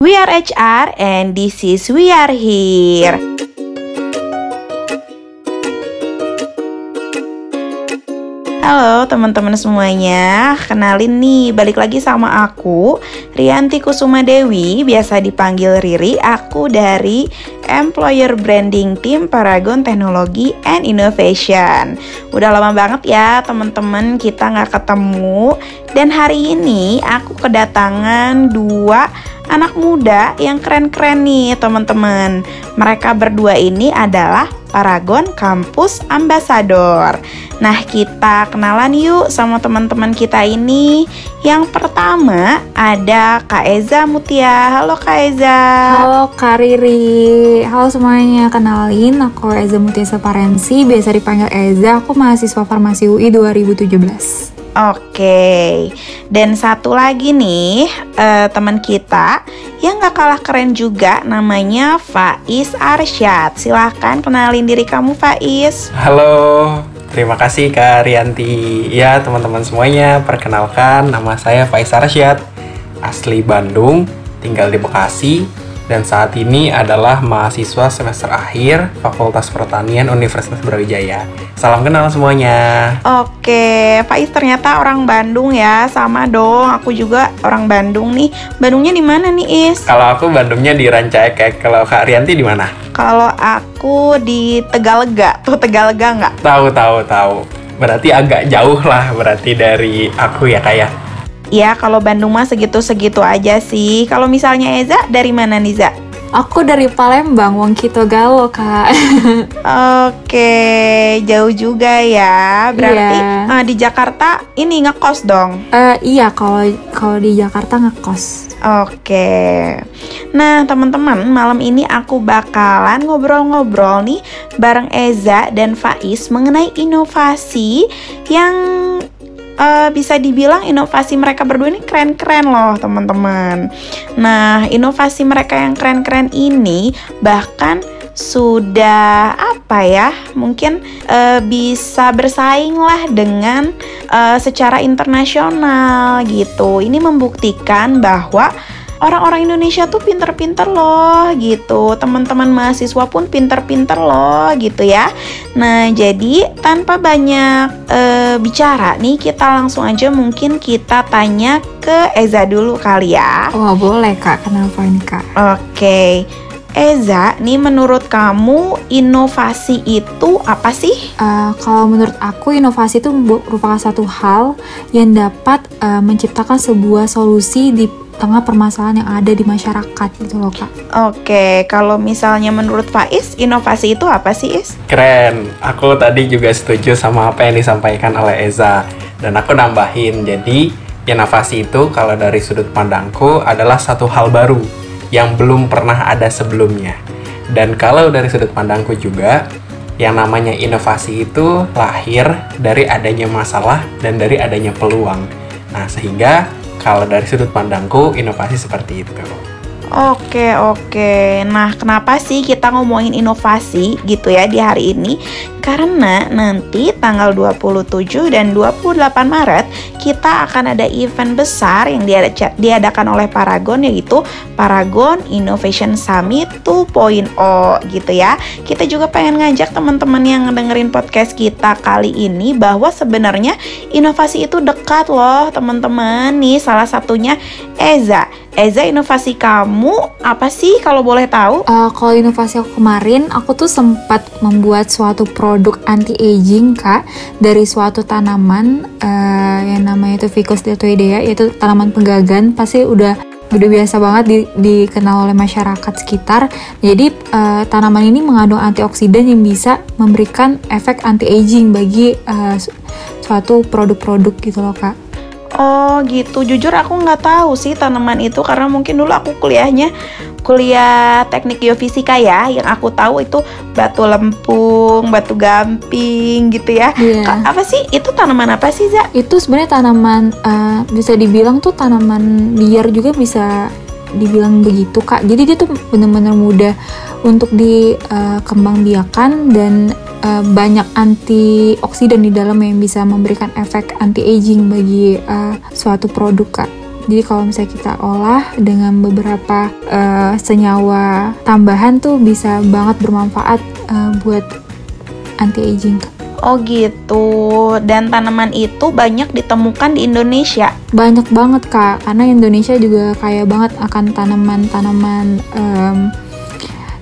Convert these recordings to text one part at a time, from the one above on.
We are HR and this is We Are Here. Halo teman-teman semuanya, kenalin nih, balik lagi sama aku, Rianti Kusuma Dewi, biasa dipanggil Riri, aku dari Employer Branding Team Paragon Teknologi and Innovation. Udah lama banget ya teman-teman kita nggak ketemu, dan hari ini aku kedatangan dua anak muda yang keren-keren nih teman-teman. Mereka berdua ini adalah Paragon Kampus Ambassador. Nah, kita kenalan yuk sama teman-teman kita ini. Yang pertama ada Kak Eza Mutia. Halo Kak Eza. Halo Kak Riri. Halo semuanya, kenalin aku Eza Mutia Separensi, biasa dipanggil Eza. Aku mahasiswa Farmasi UI 2017. Oke, dan satu lagi nih uh, teman kita yang gak kalah keren juga namanya Faiz Arsyad. Silahkan kenalin diri kamu Faiz. Halo, terima kasih Kak Rianti. Ya teman-teman semuanya, perkenalkan nama saya Faiz Arsyad, asli Bandung, tinggal di Bekasi, dan saat ini adalah mahasiswa semester akhir Fakultas Pertanian Universitas Brawijaya. Salam kenal semuanya. Oke, Faiz ternyata orang Bandung ya, sama dong. Aku juga orang Bandung nih. Bandungnya di mana nih, Is? Kalau aku Bandungnya di Rancaekek. Kalau Kak Rianti di mana? Kalau aku di Tegalega. Tuh Tegalega nggak? Tahu, tahu, tahu. Berarti agak jauh lah berarti dari aku ya, Kayak. Ya? Kalau Bandung mah segitu-segitu aja sih. Kalau misalnya Eza, dari mana nih, Za? Aku dari Palembang, Wong Kito Galo, Kak. Oke, jauh juga ya. Berarti yeah. uh, di Jakarta ini ngekos dong? Uh, iya, kalau kalau di Jakarta ngekos. Oke. Nah, teman-teman, malam ini aku bakalan ngobrol-ngobrol nih bareng Eza dan Faiz mengenai inovasi yang uh, bisa dibilang inovasi mereka berdua ini keren-keren loh teman-teman. Nah, inovasi mereka yang keren-keren ini bahkan sudah apa ya mungkin uh, bisa bersaing lah dengan uh, secara internasional gitu ini membuktikan bahwa orang-orang Indonesia tuh pinter-pinter loh gitu. Teman-teman mahasiswa pun pinter-pinter loh gitu ya. Nah jadi tanpa banyak uh, bicara nih kita langsung aja mungkin kita tanya ke Eza dulu kali ya. Oh boleh kak. Kenapa ini kak? Oke. okay. Eza, nih menurut kamu inovasi itu apa sih? Uh, kalau menurut aku inovasi itu merupakan satu hal yang dapat uh, menciptakan sebuah solusi di tengah permasalahan yang ada di masyarakat gitu loh kak. Oke, kalau misalnya menurut Faiz, inovasi itu apa sih Is? Keren, aku tadi juga setuju sama apa yang disampaikan oleh Eza. Dan aku nambahin, jadi inovasi itu kalau dari sudut pandangku adalah satu hal baru yang belum pernah ada sebelumnya. Dan kalau dari sudut pandangku juga, yang namanya inovasi itu lahir dari adanya masalah dan dari adanya peluang. Nah, sehingga kalau dari sudut pandangku, inovasi seperti itu. Oke, oke. Nah, kenapa sih kita ngomongin inovasi gitu ya di hari ini? Karena nanti tanggal 27 dan 28 Maret kita akan ada event besar yang diadakan oleh Paragon yaitu Paragon Innovation Summit 2.0 gitu ya. Kita juga pengen ngajak teman-teman yang dengerin podcast kita kali ini bahwa sebenarnya inovasi itu dekat loh teman-teman. Nih salah satunya Eza. Eza inovasi kamu apa sih kalau boleh tahu? Uh, kalau inovasi aku kemarin aku tuh sempat membuat suatu produk anti aging kak dari suatu tanaman uh, yang namanya itu Ficus deltoidea yaitu tanaman penggagan pasti udah udah biasa banget di, dikenal oleh masyarakat sekitar. Jadi uh, tanaman ini mengandung antioksidan yang bisa memberikan efek anti aging bagi uh, suatu produk-produk gitu loh kak. Oh gitu, jujur aku nggak tahu sih tanaman itu karena mungkin dulu aku kuliahnya kuliah teknik geofisika ya, yang aku tahu itu batu lempung, batu gamping gitu ya. Yeah. Apa sih itu tanaman apa sih Za? Itu sebenarnya tanaman uh, bisa dibilang tuh tanaman liar juga bisa dibilang begitu kak. Jadi dia tuh benar-benar mudah untuk dikembangbiakan uh, dan uh, banyak antioksidan di dalam yang bisa memberikan efek anti aging bagi uh, suatu produk kak Jadi kalau misalnya kita olah dengan beberapa uh, senyawa tambahan tuh bisa banget bermanfaat uh, buat anti aging. Oh gitu. Dan tanaman itu banyak ditemukan di Indonesia. Banyak banget kak, karena Indonesia juga kaya banget akan tanaman-tanaman um,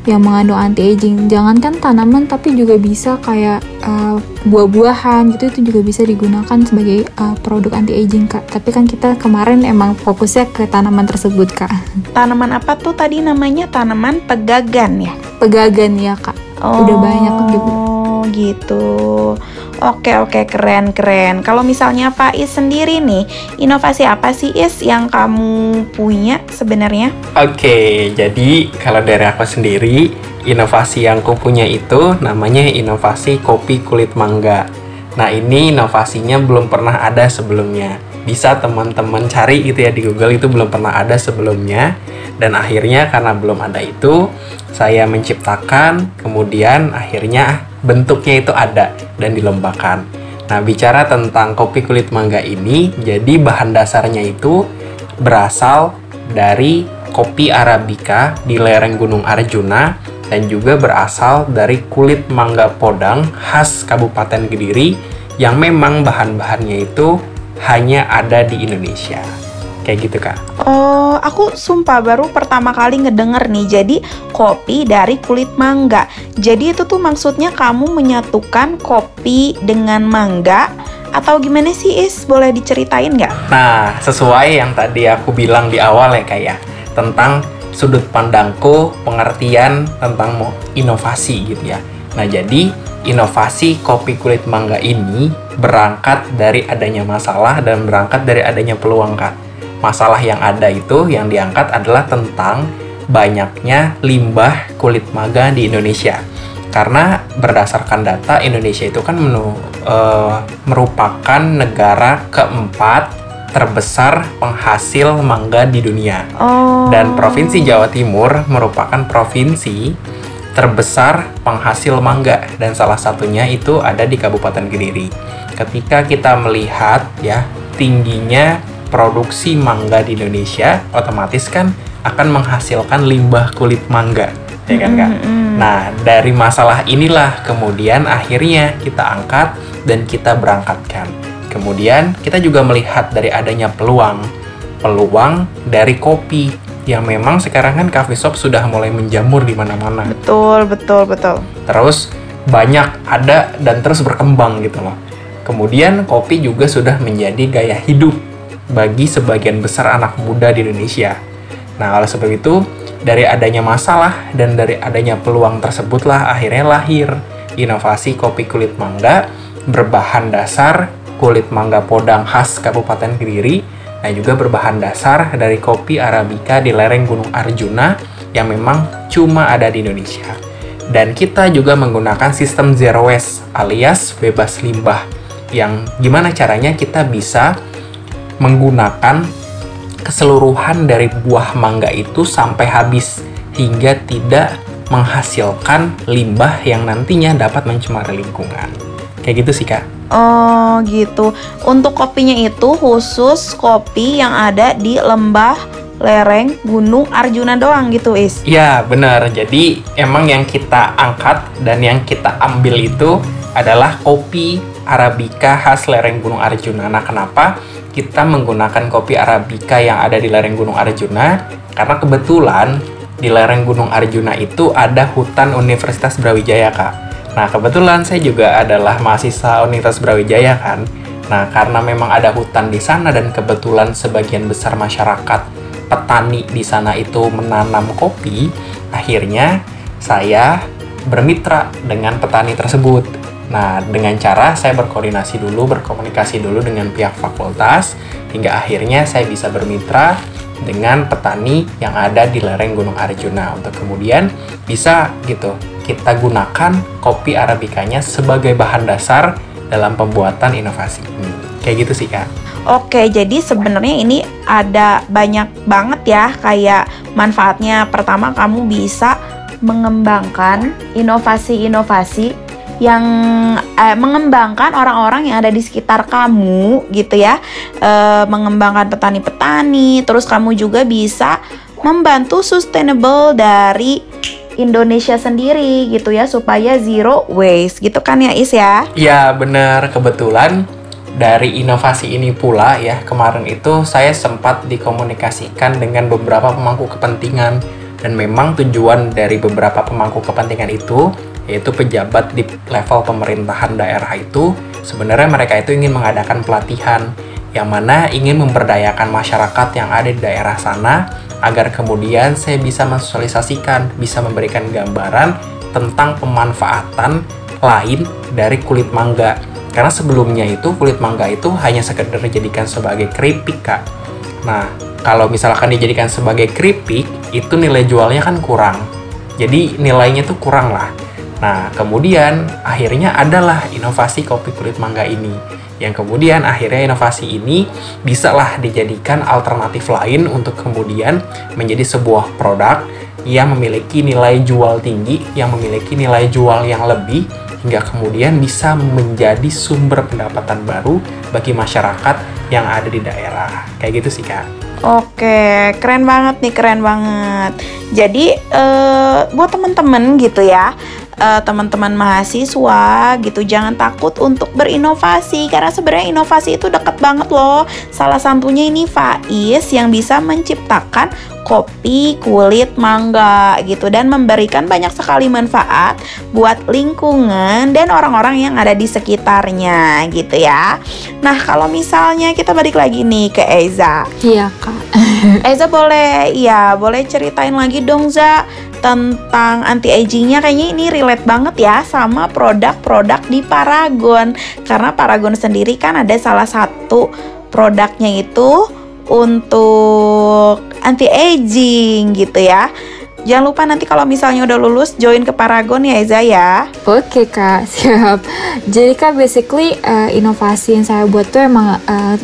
yang mengandung anti aging. Jangankan tanaman, tapi juga bisa kayak uh, buah-buahan gitu itu juga bisa digunakan sebagai uh, produk anti aging kak. Tapi kan kita kemarin emang fokusnya ke tanaman tersebut kak. Tanaman apa tuh tadi namanya? Tanaman pegagan ya? Pegagan ya kak. Oh. Udah banyak juga gitu. Oke oke keren keren. Kalau misalnya Pak Is sendiri nih, inovasi apa sih Is yang kamu punya sebenarnya? Oke, jadi kalau dari aku sendiri, inovasi yang aku punya itu namanya inovasi kopi kulit mangga. Nah ini inovasinya belum pernah ada sebelumnya. Bisa teman-teman cari gitu ya di Google itu belum pernah ada sebelumnya. Dan akhirnya karena belum ada itu, saya menciptakan, kemudian akhirnya bentuknya itu ada dan dilombakan. Nah, bicara tentang kopi kulit mangga ini, jadi bahan dasarnya itu berasal dari kopi arabica di lereng Gunung Arjuna dan juga berasal dari kulit mangga podang khas Kabupaten Kediri yang memang bahan-bahannya itu hanya ada di Indonesia kayak gitu kak? Oh, aku sumpah baru pertama kali ngedenger nih. Jadi kopi dari kulit mangga. Jadi itu tuh maksudnya kamu menyatukan kopi dengan mangga atau gimana sih Is? Boleh diceritain nggak? Nah, sesuai yang tadi aku bilang di awal ya kak ya tentang sudut pandangku pengertian tentang inovasi gitu ya. Nah, jadi inovasi kopi kulit mangga ini berangkat dari adanya masalah dan berangkat dari adanya peluang kak masalah yang ada itu yang diangkat adalah tentang banyaknya limbah kulit maga di Indonesia. Karena berdasarkan data Indonesia itu kan menu, e, merupakan negara keempat terbesar penghasil mangga di dunia. Oh. Dan Provinsi Jawa Timur merupakan provinsi terbesar penghasil mangga dan salah satunya itu ada di Kabupaten Kediri. Ketika kita melihat ya tingginya produksi mangga di Indonesia otomatis kan akan menghasilkan limbah kulit mangga ya kan kak? Nah dari masalah inilah kemudian akhirnya kita angkat dan kita berangkatkan. Kemudian kita juga melihat dari adanya peluang peluang dari kopi yang memang sekarang kan coffee shop sudah mulai menjamur di mana-mana. Betul betul betul. Terus banyak ada dan terus berkembang gitu loh. Kemudian kopi juga sudah menjadi gaya hidup bagi sebagian besar anak muda di Indonesia. Nah, oleh sebab itu, dari adanya masalah dan dari adanya peluang tersebutlah akhirnya lahir inovasi kopi kulit mangga berbahan dasar kulit mangga podang khas Kabupaten Kediri dan juga berbahan dasar dari kopi Arabica di lereng Gunung Arjuna yang memang cuma ada di Indonesia. Dan kita juga menggunakan sistem zero waste alias bebas limbah yang gimana caranya kita bisa menggunakan keseluruhan dari buah mangga itu sampai habis hingga tidak menghasilkan limbah yang nantinya dapat mencemari lingkungan. Kayak gitu sih, Kak. Oh, gitu. Untuk kopinya itu khusus kopi yang ada di lembah lereng Gunung Arjuna doang gitu, Is? Iya, benar. Jadi, emang yang kita angkat dan yang kita ambil itu adalah kopi Arabica khas lereng Gunung Arjuna. Nah, kenapa? Kita menggunakan kopi Arabica yang ada di lereng Gunung Arjuna karena kebetulan di lereng Gunung Arjuna itu ada hutan Universitas Brawijaya kak. Nah kebetulan saya juga adalah mahasiswa Universitas Brawijaya kan. Nah karena memang ada hutan di sana dan kebetulan sebagian besar masyarakat petani di sana itu menanam kopi, akhirnya saya bermitra dengan petani tersebut. Nah, dengan cara saya berkoordinasi dulu, berkomunikasi dulu dengan pihak fakultas, hingga akhirnya saya bisa bermitra dengan petani yang ada di lereng Gunung Arjuna untuk kemudian bisa gitu kita gunakan kopi arabikanya sebagai bahan dasar dalam pembuatan inovasi ini. Kayak gitu sih kak. Oke, jadi sebenarnya ini ada banyak banget ya kayak manfaatnya. Pertama, kamu bisa mengembangkan inovasi-inovasi yang eh, mengembangkan orang-orang yang ada di sekitar kamu gitu ya. Eh, mengembangkan petani-petani, terus kamu juga bisa membantu sustainable dari Indonesia sendiri gitu ya supaya zero waste gitu kan ya Is ya? Iya benar kebetulan dari inovasi ini pula ya kemarin itu saya sempat dikomunikasikan dengan beberapa pemangku kepentingan dan memang tujuan dari beberapa pemangku kepentingan itu yaitu pejabat di level pemerintahan daerah itu sebenarnya mereka itu ingin mengadakan pelatihan yang mana ingin memberdayakan masyarakat yang ada di daerah sana agar kemudian saya bisa mensosialisasikan, bisa memberikan gambaran tentang pemanfaatan lain dari kulit mangga. Karena sebelumnya itu kulit mangga itu hanya sekedar dijadikan sebagai keripik, Kak. Nah, kalau misalkan dijadikan sebagai keripik, itu nilai jualnya kan kurang. Jadi nilainya tuh kurang lah. Nah, kemudian akhirnya adalah inovasi kopi kulit mangga ini yang kemudian akhirnya inovasi ini bisalah dijadikan alternatif lain untuk kemudian menjadi sebuah produk yang memiliki nilai jual tinggi, yang memiliki nilai jual yang lebih, hingga kemudian bisa menjadi sumber pendapatan baru bagi masyarakat yang ada di daerah. Kayak gitu sih, Kak. Oke, keren banget nih, keren banget. Jadi, eh, buat temen-temen gitu ya, uh, teman-teman mahasiswa gitu jangan takut untuk berinovasi karena sebenarnya inovasi itu dekat banget loh salah satunya ini Faiz yang bisa menciptakan kopi kulit mangga gitu dan memberikan banyak sekali manfaat buat lingkungan dan orang-orang yang ada di sekitarnya gitu ya. Nah, kalau misalnya kita balik lagi nih ke Eza. Iya, Kak. Eza boleh ya, boleh ceritain lagi dong Za tentang anti agingnya kayaknya ini relate banget ya sama produk-produk di Paragon. Karena Paragon sendiri kan ada salah satu produknya itu untuk anti aging gitu ya Jangan lupa nanti kalau misalnya udah lulus join ke Paragon ya Eza ya. Oke kak, siap. Jadi kak basically uh, inovasi yang saya buat tuh emang uh,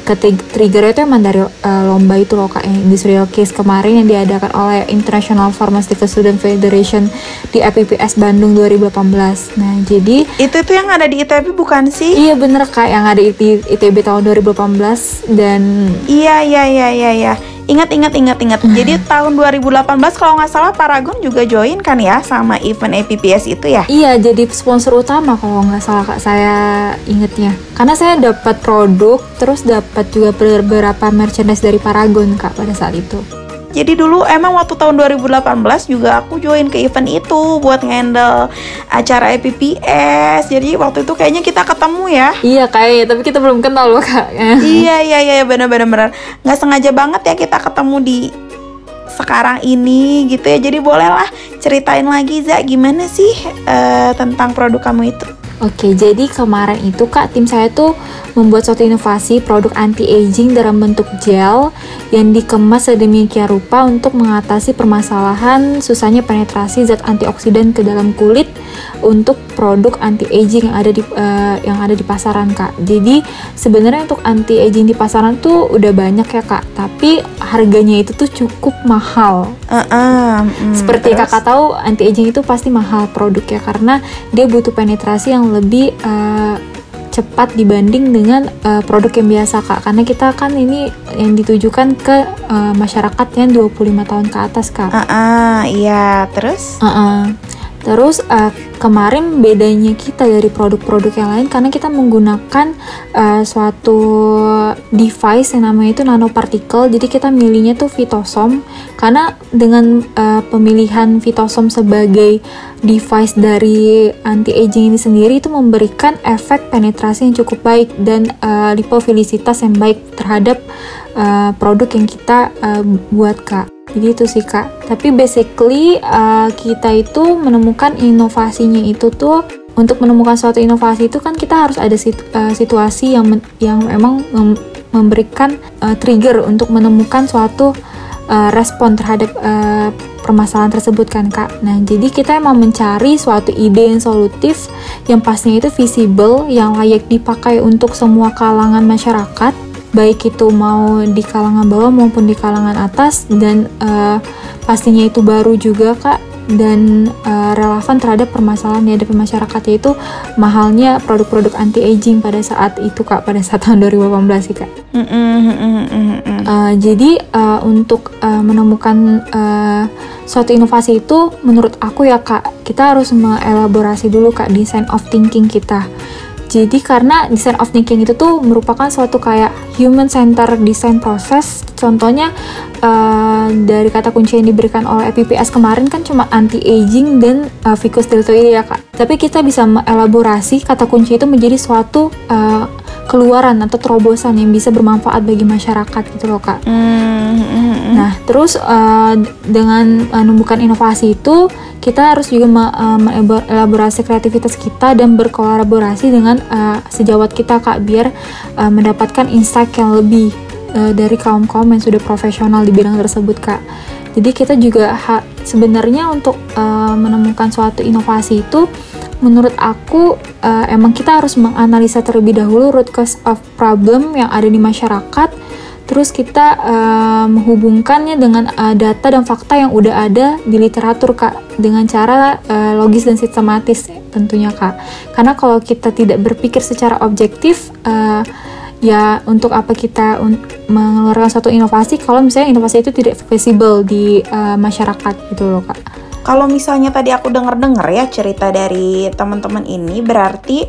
trigger itu emang dari uh, lomba itu loh kak Industrial Case kemarin yang diadakan oleh International Pharmaceutical Student Federation di IPPS Bandung 2018. Nah jadi itu tuh yang ada di ITB bukan sih? Iya bener kak yang ada di ITB tahun 2018 dan iya iya iya iya. iya Ingat ingat ingat ingat. Hmm. Jadi tahun 2018 kalau nggak salah Paragon juga join kan ya sama event APPS itu ya? Iya, jadi sponsor utama kalau nggak salah kak saya ingetnya. Karena saya dapat produk, terus dapat juga beberapa merchandise dari Paragon kak pada saat itu. Jadi dulu emang waktu tahun 2018 juga aku join ke event itu buat ngendel acara EPPS. Jadi waktu itu kayaknya kita ketemu ya. Iya kayaknya, tapi kita belum kenal loh kak. iya iya iya bener-bener bener. Nggak sengaja banget ya kita ketemu di sekarang ini gitu ya. Jadi bolehlah ceritain lagi Za gimana sih uh, tentang produk kamu itu. Oke, jadi kemarin itu Kak, tim saya tuh membuat suatu inovasi produk anti-aging dalam bentuk gel yang dikemas sedemikian rupa untuk mengatasi permasalahan susahnya penetrasi zat antioksidan ke dalam kulit untuk produk anti-aging yang ada di uh, yang ada di pasaran Kak. Jadi sebenarnya untuk anti-aging di pasaran tuh udah banyak ya Kak, tapi harganya itu tuh cukup mahal. Uh -uh, mm, Seperti terus? Kakak tahu anti-aging itu pasti mahal produknya karena dia butuh penetrasi yang lebih uh, cepat dibanding dengan uh, produk yang biasa kak karena kita kan ini yang ditujukan ke uh, masyarakat yang 25 tahun ke atas kak. Uh -uh, iya terus? Uh -uh. Terus uh, kemarin bedanya kita dari produk-produk yang lain karena kita menggunakan uh, suatu device yang namanya itu nanopartikel. Jadi kita milihnya tuh fitosom karena dengan uh, pemilihan fitosom sebagai device dari anti aging ini sendiri itu memberikan efek penetrasi yang cukup baik dan uh, lipofilisitas yang baik terhadap uh, produk yang kita uh, buat kak jadi itu sih kak tapi basically uh, kita itu menemukan inovasinya itu tuh untuk menemukan suatu inovasi itu kan kita harus ada situ, uh, situasi yang men, yang memang mem, memberikan uh, trigger untuk menemukan suatu uh, respon terhadap uh, permasalahan tersebut kan kak. Nah jadi kita emang mencari suatu ide yang solutif yang pastinya itu visible, yang layak dipakai untuk semua kalangan masyarakat baik itu mau di kalangan bawah maupun di kalangan atas dan uh, pastinya itu baru juga kak dan uh, relevan terhadap permasalahan yang ada di masyarakat yaitu mahalnya produk-produk anti aging pada saat itu kak pada saat tahun 2018 sih kak. Mm -mm, uh, jadi uh, untuk uh, menemukan uh, suatu inovasi itu menurut aku ya kak kita harus mengelaborasi dulu kak design of thinking kita. Jadi karena design of thinking itu tuh merupakan suatu kayak human center design process. Contohnya uh, dari kata kunci yang diberikan oleh PPS kemarin kan cuma anti aging dan uh, ficus deltoide ya kak. Tapi kita bisa mengelaborasi kata kunci itu menjadi suatu uh, keluaran atau terobosan yang bisa bermanfaat bagi masyarakat gitu loh kak. Mm -hmm. Nah terus uh, dengan menemukan inovasi itu kita harus juga mengelaborasi uh, kreativitas kita dan berkolaborasi dengan uh, sejawat kita kak biar uh, mendapatkan insight yang lebih uh, dari kaum kaum yang sudah profesional di bidang tersebut kak. Jadi kita juga sebenarnya untuk uh, menemukan suatu inovasi itu menurut aku uh, emang kita harus menganalisa terlebih dahulu root cause of problem yang ada di masyarakat. Terus kita uh, menghubungkannya dengan uh, data dan fakta yang udah ada di literatur kak dengan cara uh, logis dan sistematis tentunya kak. Karena kalau kita tidak berpikir secara objektif uh, ya untuk apa kita un mengeluarkan suatu inovasi kalau misalnya inovasi itu tidak visible di uh, masyarakat gitu loh kak kalau misalnya tadi aku denger-denger ya cerita dari teman-teman ini berarti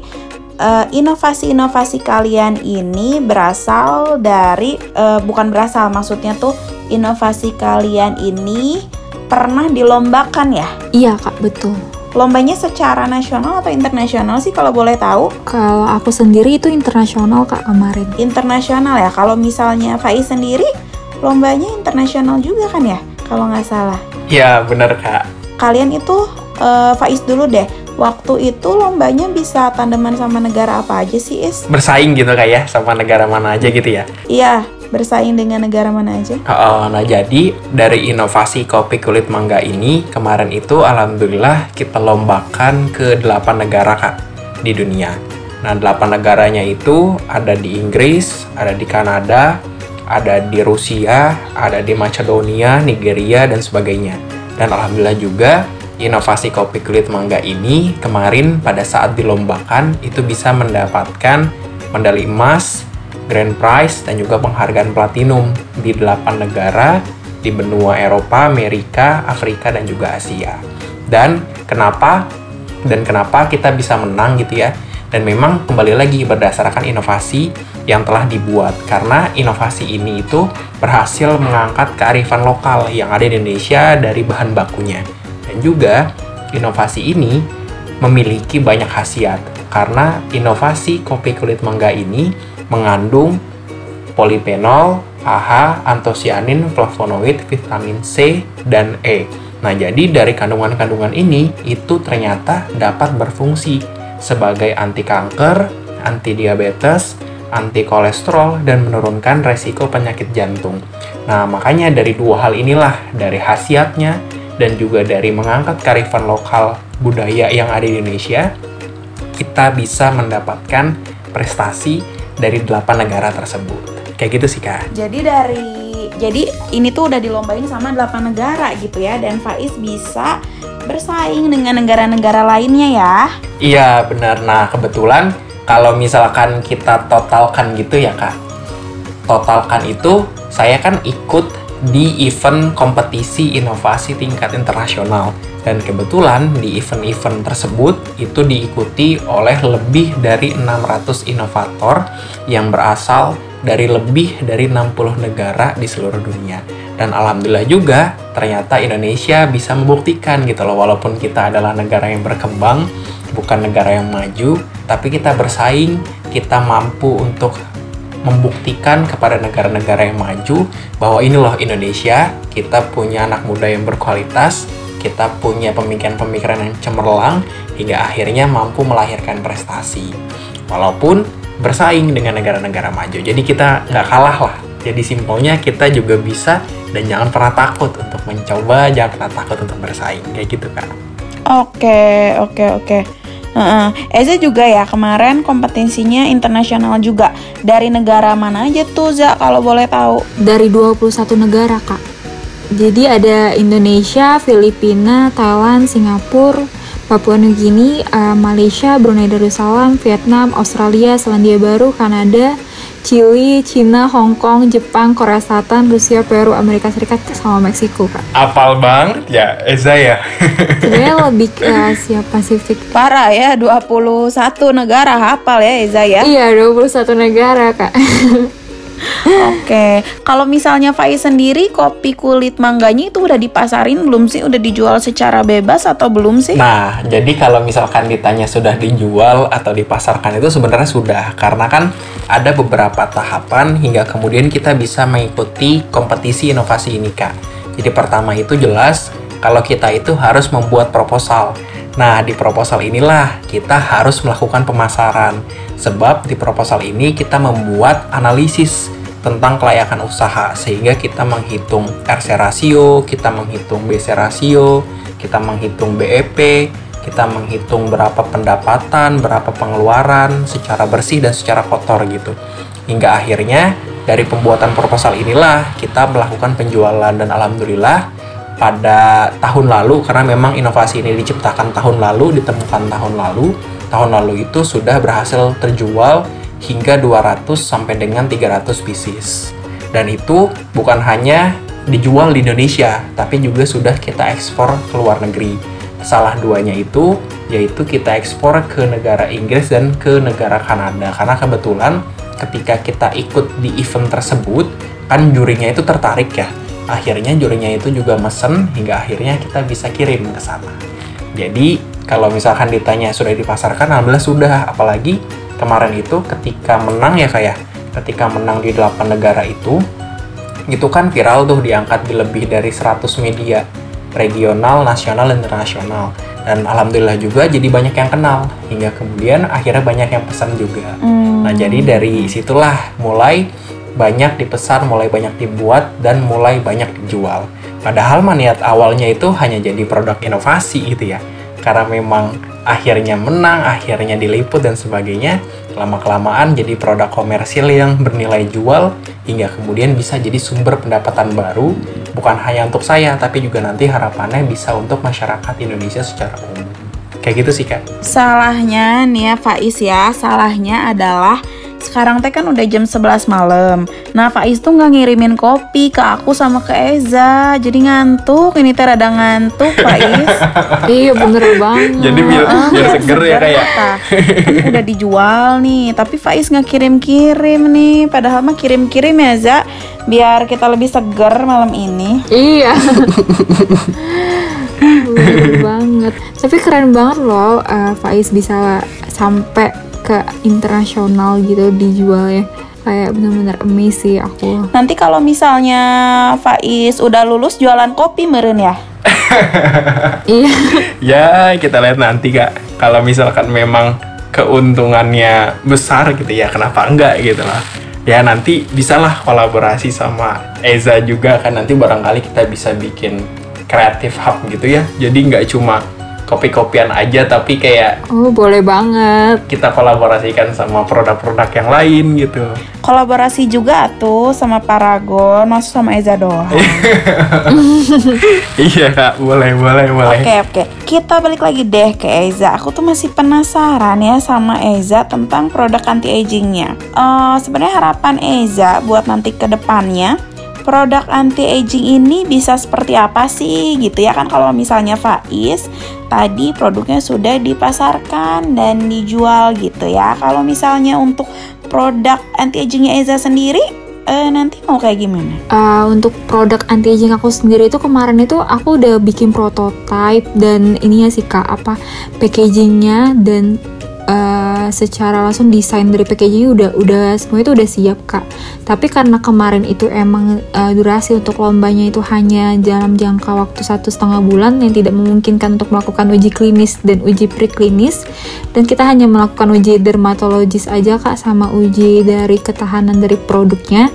uh, inovasi-inovasi kalian ini berasal dari uh, bukan berasal maksudnya tuh inovasi kalian ini pernah dilombakan ya? Iya kak betul. Lombanya secara nasional atau internasional sih kalau boleh tahu? Kalau aku sendiri itu internasional kak kemarin. Internasional ya. Kalau misalnya Faiz sendiri lombanya internasional juga kan ya? Kalau nggak salah. Iya benar kak. Kalian itu uh, Faiz dulu deh waktu itu lombanya bisa tandeman sama negara apa aja sih Is? Bersaing gitu kayak ya sama negara mana aja gitu ya? Iya, bersaing dengan negara mana aja? Oh, nah jadi dari inovasi kopi kulit mangga ini kemarin itu alhamdulillah kita lombakan ke 8 negara kak di dunia. Nah 8 negaranya itu ada di Inggris, ada di Kanada, ada di Rusia, ada di Macedonia, Nigeria dan sebagainya. Dan alhamdulillah juga inovasi kopi kulit mangga ini kemarin pada saat dilombakan itu bisa mendapatkan medali emas, grand prize, dan juga penghargaan platinum di 8 negara di benua Eropa, Amerika, Afrika, dan juga Asia. Dan kenapa dan kenapa kita bisa menang gitu ya? Dan memang kembali lagi berdasarkan inovasi yang telah dibuat karena inovasi ini itu berhasil mengangkat kearifan lokal yang ada di Indonesia dari bahan bakunya. Dan juga inovasi ini memiliki banyak khasiat karena inovasi kopi kulit mangga ini mengandung polifenol, AHA, antosianin, flavonoid, vitamin C, dan E. Nah, jadi dari kandungan-kandungan ini itu ternyata dapat berfungsi sebagai anti kanker, anti diabetes, anti kolesterol, dan menurunkan resiko penyakit jantung. Nah, makanya dari dua hal inilah, dari khasiatnya dan juga dari mengangkat karifan lokal budaya yang ada di Indonesia, kita bisa mendapatkan prestasi dari delapan negara tersebut. Kayak gitu sih kak. Jadi dari jadi ini tuh udah dilombain sama delapan negara gitu ya dan Faiz bisa bersaing dengan negara-negara lainnya ya. Iya benar. Nah kebetulan kalau misalkan kita totalkan gitu ya kak, totalkan itu saya kan ikut di event kompetisi inovasi tingkat internasional. Dan kebetulan di event-event tersebut itu diikuti oleh lebih dari 600 inovator yang berasal dari lebih dari 60 negara di seluruh dunia. Dan alhamdulillah juga ternyata Indonesia bisa membuktikan gitu loh walaupun kita adalah negara yang berkembang, bukan negara yang maju, tapi kita bersaing, kita mampu untuk membuktikan kepada negara-negara yang maju bahwa ini loh Indonesia, kita punya anak muda yang berkualitas, kita punya pemikiran-pemikiran yang cemerlang hingga akhirnya mampu melahirkan prestasi. Walaupun bersaing dengan negara-negara maju. Jadi kita nggak kalah lah. Jadi simpelnya kita juga bisa dan jangan pernah takut untuk mencoba, jangan pernah takut untuk bersaing. Kayak gitu kan. Oke, oke, oke. Uh, Eza juga ya kemarin kompetisinya internasional juga. Dari negara mana aja tuh Za kalau boleh tahu? Dari 21 negara, Kak. Jadi ada Indonesia, Filipina, Thailand, Singapura, Papua Nugini, uh, Malaysia, Brunei Darussalam, Vietnam, Australia, Selandia Baru, Kanada, Chili, Cina, Hong Kong, Jepang, Korea Selatan, Rusia, Peru, Amerika Serikat, sama Meksiko kak. Apal banget ya Eza ya. Sebenarnya lebih ke Asia Pasifik. Parah ya, 21 negara hafal ya Eza ya. Iya, 21 negara kak. Oke, kalau misalnya Faiz sendiri kopi kulit mangganya itu udah dipasarin belum sih? Udah dijual secara bebas atau belum sih? Nah, jadi kalau misalkan ditanya sudah dijual atau dipasarkan itu sebenarnya sudah karena kan ada beberapa tahapan hingga kemudian kita bisa mengikuti kompetisi inovasi ini Kak. Jadi pertama itu jelas kalau kita itu harus membuat proposal. Nah, di proposal inilah kita harus melakukan pemasaran. Sebab di proposal ini kita membuat analisis tentang kelayakan usaha sehingga kita menghitung RC rasio, kita menghitung BC rasio, kita menghitung BEP, kita menghitung berapa pendapatan, berapa pengeluaran secara bersih dan secara kotor gitu. Hingga akhirnya dari pembuatan proposal inilah kita melakukan penjualan dan alhamdulillah pada tahun lalu karena memang inovasi ini diciptakan tahun lalu, ditemukan tahun lalu, tahun lalu itu sudah berhasil terjual hingga 200 sampai dengan 300 pieces. Dan itu bukan hanya dijual di Indonesia, tapi juga sudah kita ekspor ke luar negeri. Salah duanya itu yaitu kita ekspor ke negara Inggris dan ke negara Kanada karena kebetulan ketika kita ikut di event tersebut kan jurinya itu tertarik ya. Akhirnya jurinya itu juga mesen hingga akhirnya kita bisa kirim ke sana. Jadi kalau misalkan ditanya sudah dipasarkan, alhamdulillah sudah. Apalagi kemarin itu ketika menang ya kayak ketika menang di 8 negara itu itu kan viral tuh diangkat di lebih dari 100 media regional, nasional, dan internasional dan alhamdulillah juga jadi banyak yang kenal hingga kemudian akhirnya banyak yang pesan juga Hmm. nah jadi dari situlah mulai banyak dipesan, mulai banyak dibuat dan mulai banyak dijual padahal mah niat awalnya itu hanya jadi produk inovasi gitu ya karena memang akhirnya menang, akhirnya diliput dan sebagainya, lama-kelamaan jadi produk komersil yang bernilai jual hingga kemudian bisa jadi sumber pendapatan baru bukan hanya untuk saya tapi juga nanti harapannya bisa untuk masyarakat Indonesia secara umum. Kayak gitu sih kak. Salahnya nih ya Faiz ya, salahnya adalah sekarang teh kan udah jam 11 malam. Nah Faiz tuh nggak ngirimin kopi ke aku sama ke Eza, jadi ngantuk. Ini teh rada ngantuk Faiz. iya bener banget. Jadi biar, Ah, biar seger ya kak ya. Kan udah dijual nih, tapi Faiz nggak kirim-kirim nih. Padahal mah kirim-kirim ya Za, biar kita lebih seger malam ini. Iya. Bener banget. Tapi keren banget loh eh, Faiz bisa sampai ke internasional gitu dijualnya. Kayak bener-bener amazing sih aku. Nanti kalau misalnya Faiz udah lulus jualan kopi meren ya? Iya. Ya kita lihat nanti kak. Kalau misalkan memang keuntungannya besar gitu ya, kenapa enggak gitu lah. Ya nanti bisalah kolaborasi sama Eza juga kan nanti barangkali kita bisa bikin kreatif hub gitu ya. Jadi nggak cuma kopi-kopian aja tapi kayak Oh boleh banget. kita kolaborasikan sama produk-produk yang lain gitu. Kolaborasi juga tuh sama Paragon, masuk sama Eza doang. iya kak, boleh boleh boleh. Oke oke, kita balik lagi deh ke Eza. Aku tuh masih penasaran ya sama Eza tentang produk anti agingnya. Eh Sebenarnya harapan Eza buat nanti ke depannya produk anti aging ini bisa seperti apa sih gitu ya kan kalau misalnya Faiz tadi produknya sudah dipasarkan dan dijual gitu ya. Kalau misalnya untuk produk anti agingnya Eza sendiri eh, nanti mau kayak gimana? Uh, untuk produk anti aging aku sendiri itu kemarin itu aku udah bikin prototype dan ininya sih kak apa packagingnya dan uh, secara langsung desain dari packagingnya udah udah semua itu udah siap kak. Tapi karena kemarin itu emang uh, durasi untuk lombanya itu hanya dalam jangka waktu satu setengah bulan yang tidak memungkinkan untuk melakukan uji klinis dan uji preklinis dan kita hanya melakukan uji dermatologis aja kak sama uji dari ketahanan dari produknya.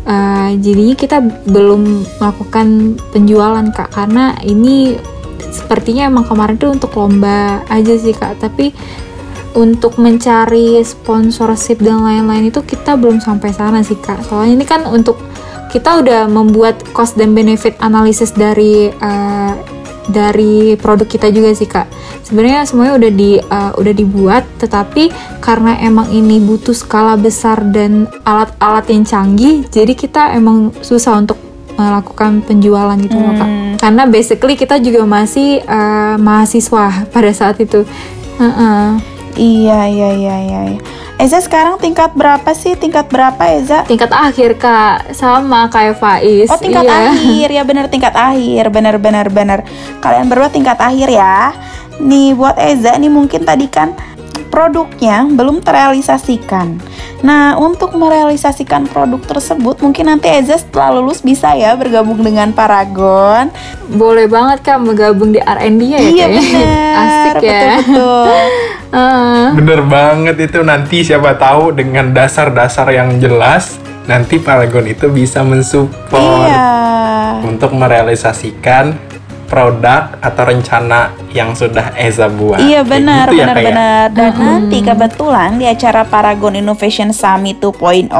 Uh, jadinya kita belum melakukan penjualan kak karena ini sepertinya emang kemarin tuh untuk lomba aja sih kak. Tapi untuk mencari sponsorship dan lain-lain itu kita belum sampai sana sih kak soalnya ini kan untuk kita udah membuat cost dan benefit analysis dari uh, dari produk kita juga sih kak. Sebenarnya semuanya udah di uh, udah dibuat, tetapi karena emang ini butuh skala besar dan alat-alat yang canggih, jadi kita emang susah untuk melakukan penjualan gitu loh kak. Hmm. Karena basically kita juga masih uh, mahasiswa pada saat itu. Uh-uh. Iya, iya, iya, iya. iya. Eza sekarang tingkat berapa sih? Tingkat berapa Eza? Tingkat akhir kak, sama kayak Faiz. Oh tingkat Iya. akhir ya bener tingkat akhir bener bener bener kalian berdua tingkat akhir ya nih buat Eza nih mungkin tadi kan produknya belum terrealisasikan nah untuk merealisasikan produk tersebut mungkin nanti Eza setelah lulus bisa ya bergabung dengan Paragon Boleh banget kak menggabung di R&D-nya ya iya ya? bener Asik ya. betul betul Heeh. Bener banget itu nanti siapa tahu dengan dasar-dasar yang jelas nanti Paragon itu bisa mensupport iya untuk merealisasikan produk atau rencana yang sudah Eza buat. Iya benar gitu ya, benar ya? benar dan nanti kebetulan di acara Paragon Innovation Summit 2.0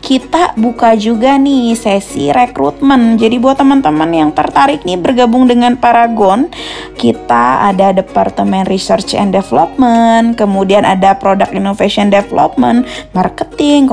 kita buka juga nih sesi rekrutmen. Jadi buat teman-teman yang tertarik nih bergabung dengan Paragon, kita ada Departemen Research and Development, kemudian ada Product Innovation Development, Marketing,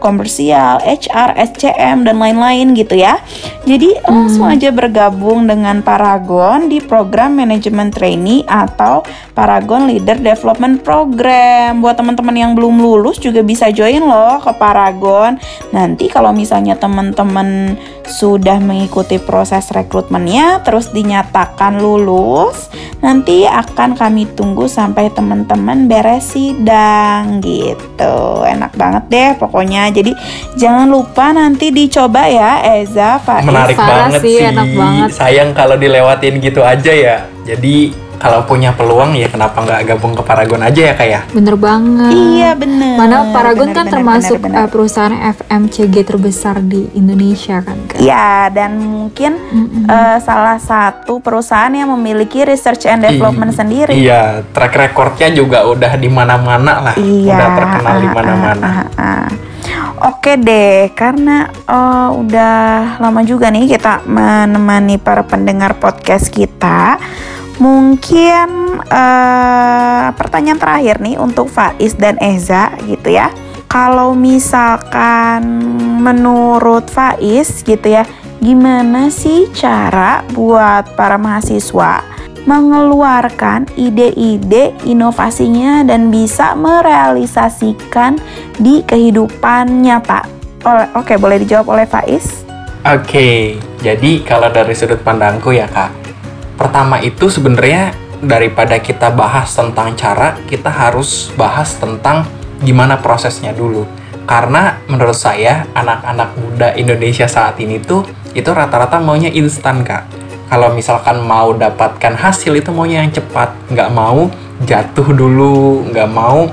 komersial, HR, SCM dan lain-lain gitu ya. Jadi langsung aja bergabung dengan Paragon di program manajemen trainee atau Paragon Leader Development Program. Buat teman-teman yang belum lulus juga bisa join loh ke Paragon. Nanti kalau misalnya teman-teman sudah mengikuti proses rekrutmennya terus dinyatakan lulus, nanti akan kami tunggu sampai teman-teman beres sidang gitu. Enak banget deh pokoknya. Jadi jangan lupa nanti dicoba ya Eza, Faiz. Menarik Parah banget sih, sih. enak banget. Sayang kalau dilewatin gitu aja ya. Jadi kalau punya peluang ya kenapa nggak gabung ke Paragon aja ya kayak? Bener banget. Iya bener. Mana Paragon Bener, kan bener, termasuk bener, bener. uh, perusahaan FMCG terbesar di Indonesia kan kak. Ya, dan mungkin Mm-mm. eh, salah satu perusahaan yang memiliki research and development I- sendiri. Iya, track recordnya juga udah di mana-mana lah. Iya, Udah terkenal di ah, mana-mana. ah, ah, ah. Oke deh, karena eh, udah lama juga nih kita menemani para pendengar podcast kita. Mungkin eh, pertanyaan terakhir nih untuk Faiz dan Eza gitu ya. Kalau misalkan menurut Faiz gitu ya, gimana sih cara buat para mahasiswa mengeluarkan ide-ide inovasinya dan bisa merealisasikan di kehidupan nyata. Oleh- Oke, boleh dijawab oleh Faiz? Oke, jadi kalau dari sudut pandangku ya kak, pertama itu sebenarnya daripada kita bahas tentang cara, kita harus bahas tentang gimana prosesnya dulu. Karena menurut saya anak-anak muda Indonesia saat ini tuh itu rata-rata maunya instan kak. Kalau misalkan mau dapatkan hasil itu maunya yang cepat, nggak mau jatuh dulu, nggak mau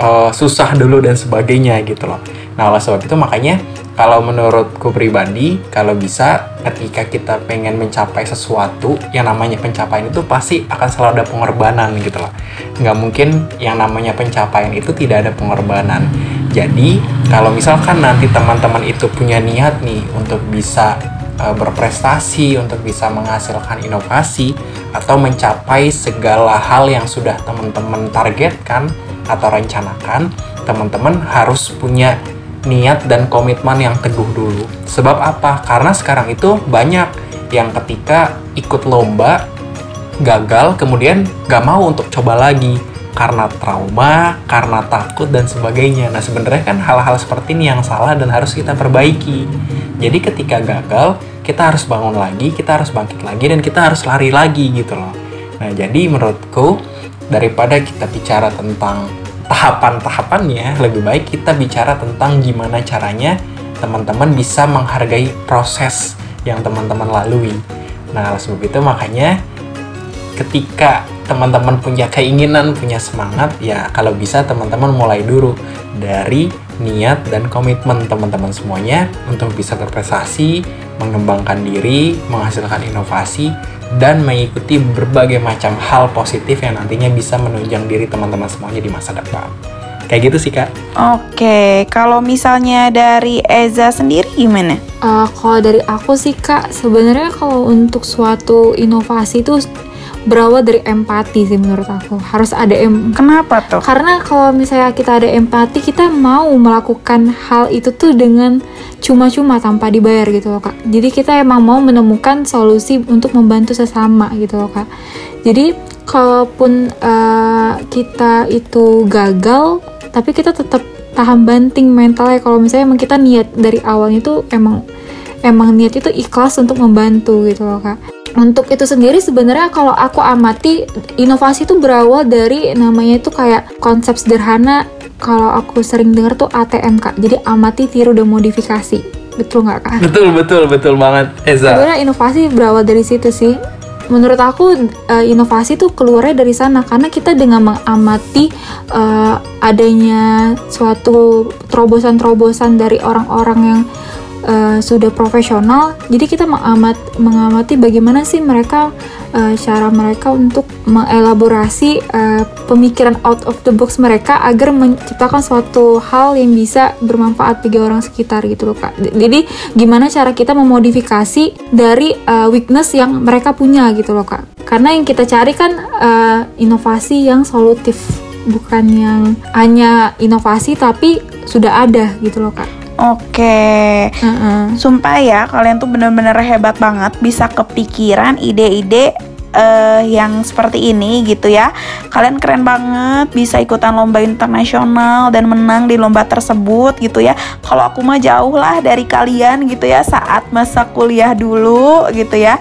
eh, susah dulu dan sebagainya gitu loh. Nah oleh sebab itu makanya kalau menurutku pribadi kalau bisa ketika kita pengen mencapai sesuatu yang namanya pencapaian itu pasti akan selalu ada pengorbanan gitu loh. Nggak mungkin yang namanya pencapaian itu tidak ada pengorbanan. Jadi kalau misalkan nanti teman-teman itu punya niat nih untuk bisa eh, berprestasi, untuk bisa menghasilkan inovasi atau mencapai segala hal yang sudah teman-teman targetkan atau rencanakan, teman-teman harus punya niat dan komitmen yang teguh dulu. Sebab apa? Karena sekarang itu banyak yang ketika ikut lomba gagal, kemudian gak mau untuk coba lagi karena trauma, karena takut dan sebagainya. Nah sebenarnya kan hal-hal seperti ini yang salah dan harus kita perbaiki. Jadi ketika gagal, kita harus bangun lagi, kita harus bangkit lagi dan kita harus lari lagi gitu loh. Nah jadi menurutku daripada kita bicara tentang tahapan-tahapannya, lebih baik kita bicara tentang gimana caranya teman-teman bisa menghargai proses yang teman-teman lalui. Nah, oleh sebab itu makanya ketika teman-teman punya keinginan, punya semangat, ya kalau bisa teman-teman mulai dulu dari niat dan komitmen teman-teman semuanya untuk bisa berprestasi, mengembangkan diri, menghasilkan inovasi, dan mengikuti berbagai macam hal positif yang nantinya bisa menunjang diri teman-teman semuanya di masa depan. Kayak gitu sih kak. Oke, kalau misalnya dari Eza sendiri gimana? Uh, kalau dari aku sih kak, sebenarnya kalau untuk suatu inovasi itu berawal dari empati sih menurut aku. Harus ada em Kenapa tuh? karena kalau misalnya kita ada empati, kita mau melakukan hal itu tuh dengan cuma-cuma tanpa dibayar gitu loh kak. Jadi kita emang mau menemukan solusi untuk membantu sesama gitu loh kak. Jadi kalaupun uh, kita itu gagal, tapi kita tetap tahan banting mentalnya kalau misalnya emang kita niat dari awalnya tuh emang emang niat itu ikhlas untuk membantu gitu loh kak. Untuk itu sendiri sebenarnya kalau aku amati inovasi itu berawal dari namanya itu kayak konsep sederhana. Kalau aku sering dengar tuh ATM kak. Jadi amati tiru dan modifikasi. Betul nggak kak? Betul betul betul banget Eza. sebenarnya inovasi berawal dari situ sih. Menurut aku uh, inovasi tuh keluarnya dari sana. Karena kita dengan mengamati uh, adanya suatu terobosan-terobosan dari orang-orang yang uh, sudah profesional jadi kita mengamat mengamati bagaimana sih mereka uh, cara mereka untuk mengelaborasi uh, pemikiran out of the box mereka agar menciptakan suatu hal yang bisa bermanfaat bagi orang sekitar gitu loh kak. Jadi gimana cara kita memodifikasi dari uh, weakness yang mereka punya gitu loh kak. Karena yang kita cari kan uh, inovasi yang solutif bukan yang hanya inovasi tapi sudah ada gitu loh kak Oke, uh-uh. sumpah ya kalian tuh bener-bener hebat banget bisa kepikiran ide-ide uh, yang seperti ini gitu ya. Kalian keren banget bisa ikutan lomba internasional dan menang di lomba tersebut gitu ya. Kalau aku mah jauh lah dari kalian gitu ya saat masa kuliah dulu gitu ya.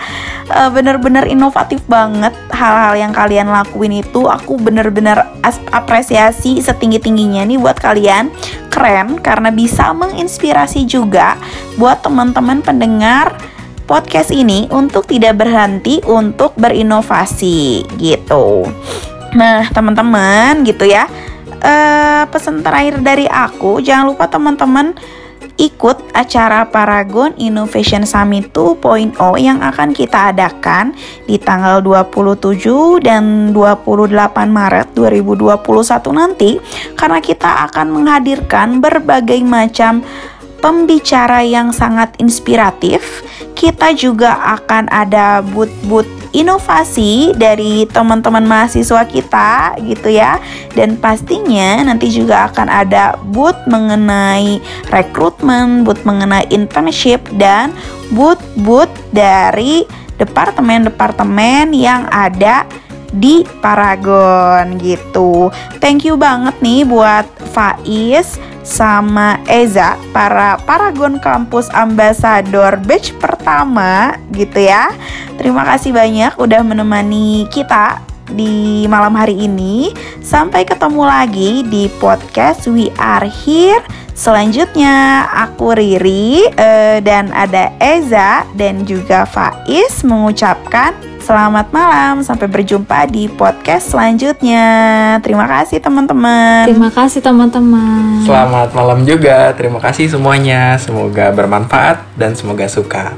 Uh, bener-bener inovatif banget hal-hal yang kalian lakuin itu. Aku bener-bener apresiasi setinggi-tingginya nih buat kalian. Keren karena bisa menginspirasi juga buat teman-teman pendengar podcast ini untuk tidak berhenti untuk berinovasi gitu. Nah, teman-teman gitu ya. Uh, pesan terakhir dari aku, jangan lupa teman-teman ikut acara Paragon Innovation Summit 2.0 yang akan kita adakan di tanggal 27 dan 28 Maret 2021 nanti karena kita akan menghadirkan berbagai macam pembicara yang sangat inspiratif. Kita juga akan ada boot-boot inovasi dari teman-teman mahasiswa kita gitu ya. Dan pastinya nanti juga akan ada boot mengenai rekrutmen, boot mengenai internship dan boot-boot dari departemen-departemen yang ada di Paragon gitu. Thank you banget nih buat Faiz sama Eza para Paragon Kampus Ambassador batch pertama gitu ya. Terima kasih banyak udah menemani kita di malam hari ini. Sampai ketemu lagi di podcast We Are Here. Selanjutnya aku Riri uh, dan ada Eza dan juga Faiz mengucapkan selamat malam sampai berjumpa di podcast selanjutnya. Terima kasih teman-teman. Terima kasih teman-teman. Selamat malam juga. Terima kasih semuanya. Semoga bermanfaat dan semoga suka.